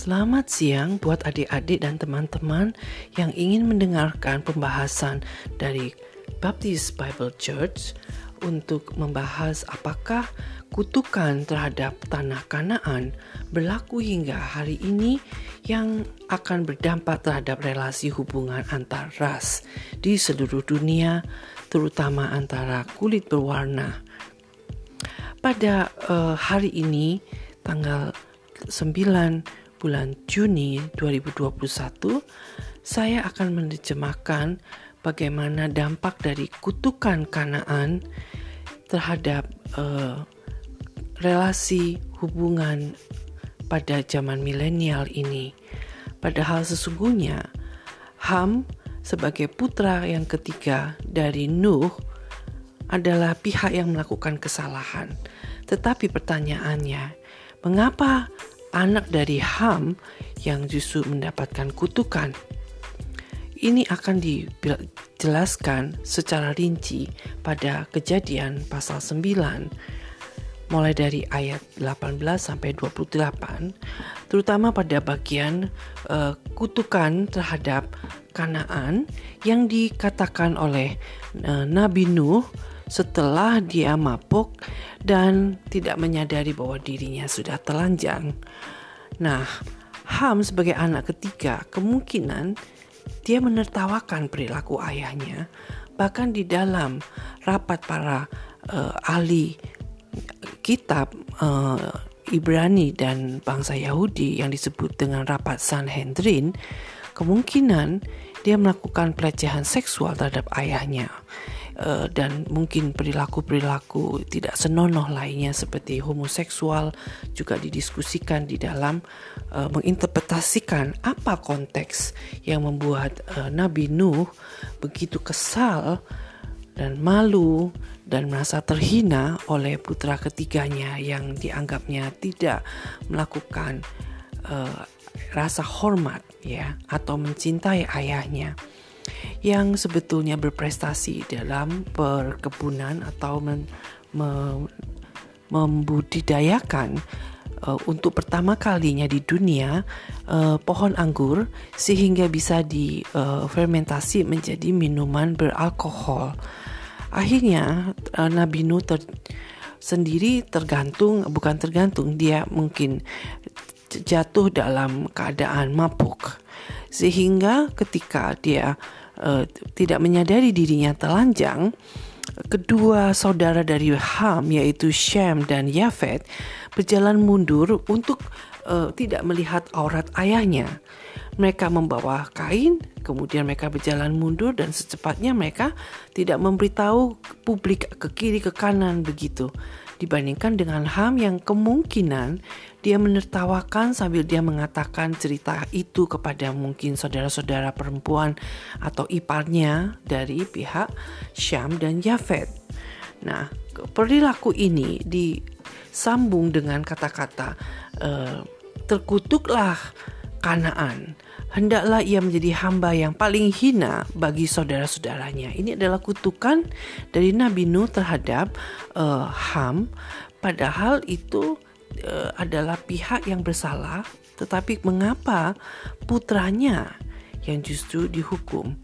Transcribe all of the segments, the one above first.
Selamat siang buat adik-adik dan teman-teman yang ingin mendengarkan pembahasan dari Baptist Bible Church untuk membahas apakah kutukan terhadap tanah Kanaan berlaku hingga hari ini yang akan berdampak terhadap relasi hubungan antar ras di seluruh dunia, terutama antara kulit berwarna. Pada uh, hari ini, tanggal 9 bulan Juni 2021, saya akan menerjemahkan bagaimana dampak dari kutukan Kanaan terhadap uh, relasi hubungan pada zaman milenial ini. Padahal sesungguhnya Ham sebagai putra yang ketiga dari Nuh adalah pihak yang melakukan kesalahan. Tetapi pertanyaannya, mengapa anak dari Ham yang justru mendapatkan kutukan? Ini akan dijelaskan secara rinci pada kejadian pasal 9 mulai dari ayat 18 sampai 28 terutama pada bagian uh, kutukan terhadap Kanaan yang dikatakan oleh uh, Nabi Nuh setelah dia mabuk dan tidak menyadari bahwa dirinya sudah telanjang. Nah, Ham sebagai anak ketiga kemungkinan dia menertawakan perilaku ayahnya bahkan di dalam rapat para uh, ahli kitab uh, Ibrani dan bangsa Yahudi yang disebut dengan rapat Sanhedrin, kemungkinan dia melakukan pelecehan seksual terhadap ayahnya uh, dan mungkin perilaku-perilaku tidak senonoh lainnya seperti homoseksual juga didiskusikan di dalam uh, menginterpretasikan apa konteks yang membuat uh, Nabi Nuh begitu kesal dan malu dan merasa terhina oleh putra ketiganya yang dianggapnya tidak melakukan uh, rasa hormat ya atau mencintai ayahnya yang sebetulnya berprestasi dalam perkebunan atau men, me, membudidayakan uh, untuk pertama kalinya di dunia uh, pohon anggur sehingga bisa difermentasi uh, menjadi minuman beralkohol. Akhirnya uh, Nabi Nuh ter sendiri tergantung bukan tergantung dia mungkin jatuh dalam keadaan mabuk sehingga ketika dia uh, tidak menyadari dirinya telanjang kedua saudara dari Ham yaitu Shem dan Yafet berjalan mundur untuk uh, tidak melihat aurat ayahnya mereka membawa kain, kemudian mereka berjalan mundur dan secepatnya mereka tidak memberitahu publik ke kiri ke kanan begitu. Dibandingkan dengan Ham yang kemungkinan dia menertawakan sambil dia mengatakan cerita itu kepada mungkin saudara-saudara perempuan atau iparnya dari pihak Syam dan Yafet. Nah, perilaku ini disambung dengan kata-kata uh, terkutuklah Kanaan hendaklah ia menjadi hamba yang paling hina bagi saudara-saudaranya. Ini adalah kutukan dari Nabi Nuh terhadap uh, Ham, padahal itu uh, adalah pihak yang bersalah, tetapi mengapa putranya yang justru dihukum?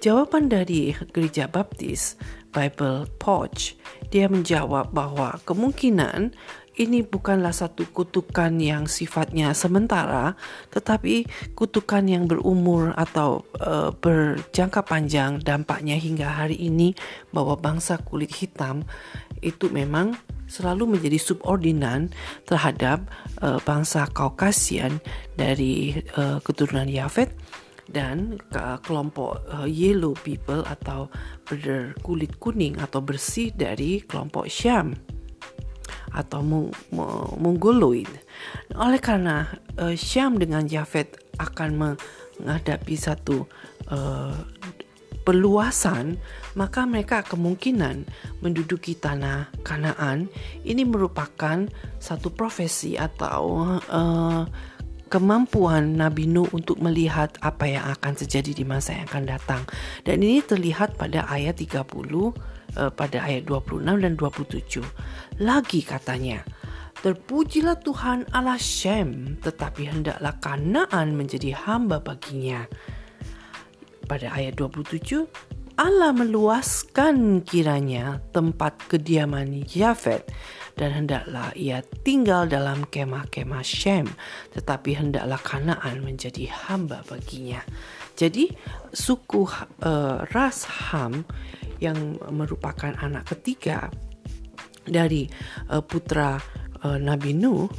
Jawaban dari gereja Baptis Bible Porch, dia menjawab bahwa kemungkinan ini bukanlah satu kutukan yang sifatnya sementara, tetapi kutukan yang berumur atau uh, berjangka panjang dampaknya hingga hari ini bahwa bangsa kulit hitam itu memang selalu menjadi subordinan terhadap uh, bangsa Kaukasian dari uh, keturunan Yafet dan uh, kelompok uh, yellow people atau berkulit kuning atau bersih dari kelompok Syam atau mongoloid. Oleh karena uh, Syam dengan Jafet akan menghadapi satu uh, perluasan, maka mereka kemungkinan menduduki tanah Kanaan. Ini merupakan satu profesi atau uh, kemampuan Nabi Nuh untuk melihat apa yang akan terjadi di masa yang akan datang. Dan ini terlihat pada ayat 30 uh, pada ayat 26 dan 27. Lagi katanya, Terpujilah Tuhan Allah Shem, tetapi hendaklah Kanaan menjadi hamba baginya. Pada ayat 27, Allah meluaskan kiranya tempat kediaman Yafet dan hendaklah ia tinggal dalam kemah-kemah Shem tetapi hendaklah Kanaan menjadi hamba baginya. Jadi suku uh, ras Ham yang merupakan anak ketiga dari uh, putra uh, Nabi Nuh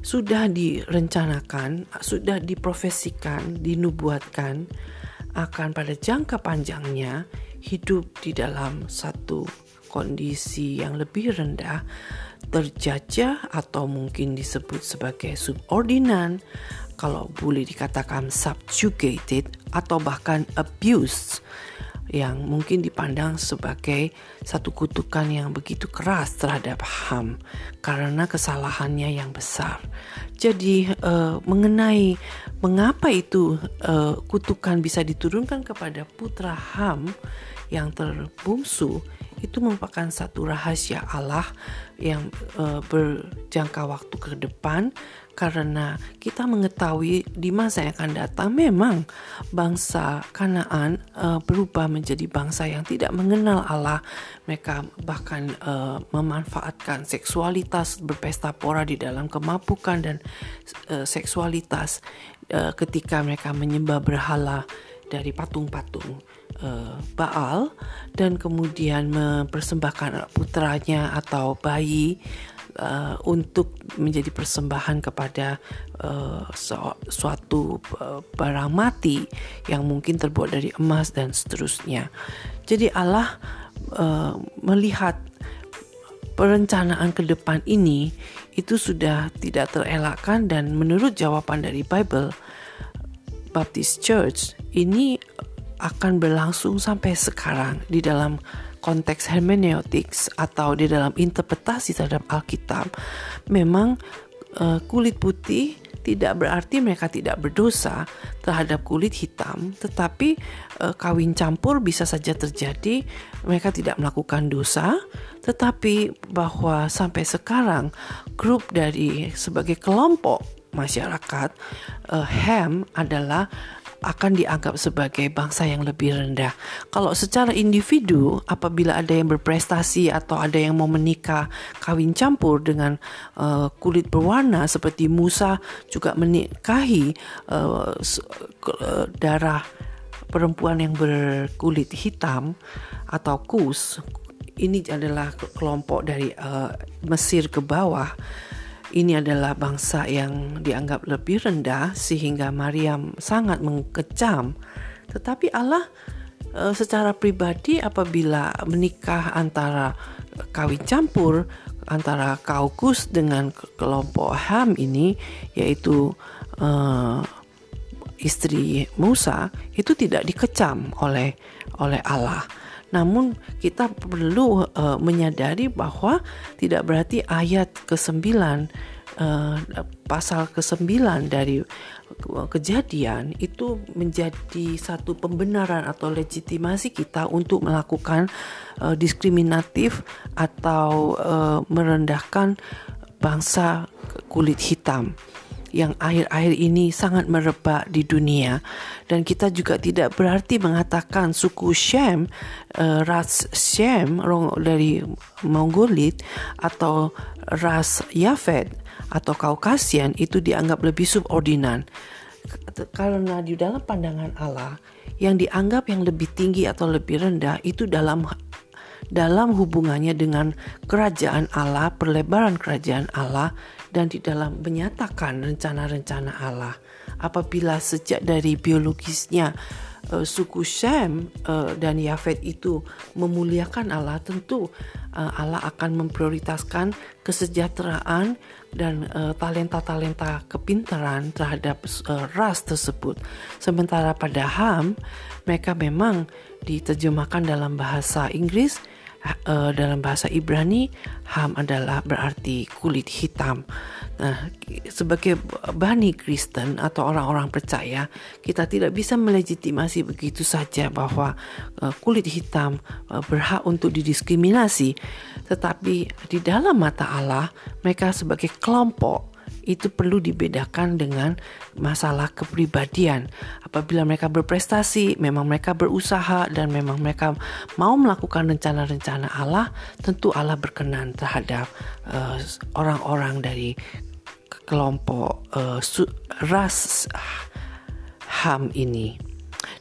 sudah direncanakan, sudah diprofesikan, dinubuatkan akan pada jangka panjangnya hidup di dalam satu kondisi yang lebih rendah, terjajah atau mungkin disebut sebagai subordinan, kalau boleh dikatakan subjugated atau bahkan abused yang mungkin dipandang sebagai satu kutukan yang begitu keras terhadap HAM karena kesalahannya yang besar. Jadi uh, mengenai mengapa itu uh, kutukan bisa diturunkan kepada putra HAM yang terbungsu itu merupakan satu rahasia Allah yang uh, berjangka waktu ke depan karena kita mengetahui di masa yang akan datang memang bangsa Kanaan uh, berubah menjadi bangsa yang tidak mengenal Allah. Mereka bahkan uh, memanfaatkan seksualitas berpesta pora di dalam kemapukan dan uh, seksualitas uh, ketika mereka menyembah berhala dari patung-patung Baal dan kemudian mempersembahkan putranya atau bayi uh, untuk menjadi persembahan kepada uh, suatu uh, barang mati yang mungkin terbuat dari emas dan seterusnya. Jadi Allah uh, melihat perencanaan ke depan ini itu sudah tidak terelakkan dan menurut jawaban dari Bible Baptist Church ini akan berlangsung sampai sekarang di dalam konteks hermeneutics atau di dalam interpretasi terhadap Alkitab memang uh, kulit putih tidak berarti mereka tidak berdosa terhadap kulit hitam, tetapi uh, kawin campur bisa saja terjadi. Mereka tidak melakukan dosa, tetapi bahwa sampai sekarang grup dari sebagai kelompok masyarakat uh, Ham adalah akan dianggap sebagai bangsa yang lebih rendah. Kalau secara individu, apabila ada yang berprestasi atau ada yang mau menikah kawin campur dengan uh, kulit berwarna seperti Musa juga menikahi uh, darah perempuan yang berkulit hitam atau kus. Ini adalah kelompok dari uh, Mesir ke bawah ini adalah bangsa yang dianggap lebih rendah sehingga Maryam sangat mengecam. Tetapi Allah e, secara pribadi apabila menikah antara kawin campur antara Kaukus dengan kelompok Ham ini yaitu e, istri Musa itu tidak dikecam oleh oleh Allah. Namun kita perlu uh, menyadari bahwa tidak berarti ayat ke-9 uh, pasal ke-9 dari kejadian itu menjadi satu pembenaran atau legitimasi kita untuk melakukan uh, diskriminatif atau uh, merendahkan bangsa kulit hitam yang akhir-akhir ini sangat merebak di dunia. Dan kita juga tidak berarti mengatakan suku Shem uh, ras Shem dari Mongolit atau ras Yafet atau Kaukasian itu dianggap lebih subordinan. Karena di dalam pandangan Allah yang dianggap yang lebih tinggi atau lebih rendah itu dalam dalam hubungannya dengan kerajaan Allah, perlebaran kerajaan Allah dan di dalam menyatakan rencana-rencana Allah. Apabila sejak dari biologisnya uh, suku Shem uh, dan Yafet itu memuliakan Allah, tentu uh, Allah akan memprioritaskan kesejahteraan dan talenta-talenta kepintaran terhadap ras tersebut. Sementara pada Ham, mereka memang diterjemahkan dalam bahasa Inggris uh, dalam bahasa Ibrani Ham adalah berarti kulit hitam. Nah, sebagai bani Kristen atau orang-orang percaya, kita tidak bisa melegitimasi begitu saja bahwa uh, kulit hitam uh, berhak untuk didiskriminasi. Tetapi di dalam mata Allah, mereka sebagai kelompok itu perlu dibedakan dengan masalah kepribadian. Apabila mereka berprestasi, memang mereka berusaha dan memang mereka mau melakukan rencana-rencana Allah, tentu Allah berkenan terhadap uh, orang-orang dari kelompok uh, ras HAM ini.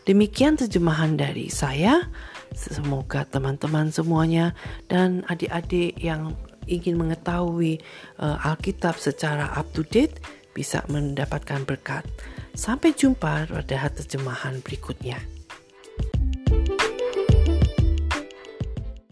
Demikian terjemahan dari saya. Semoga teman-teman semuanya dan adik-adik yang ingin mengetahui uh, Alkitab secara up to date bisa mendapatkan berkat. Sampai jumpa pada terjemahan berikutnya.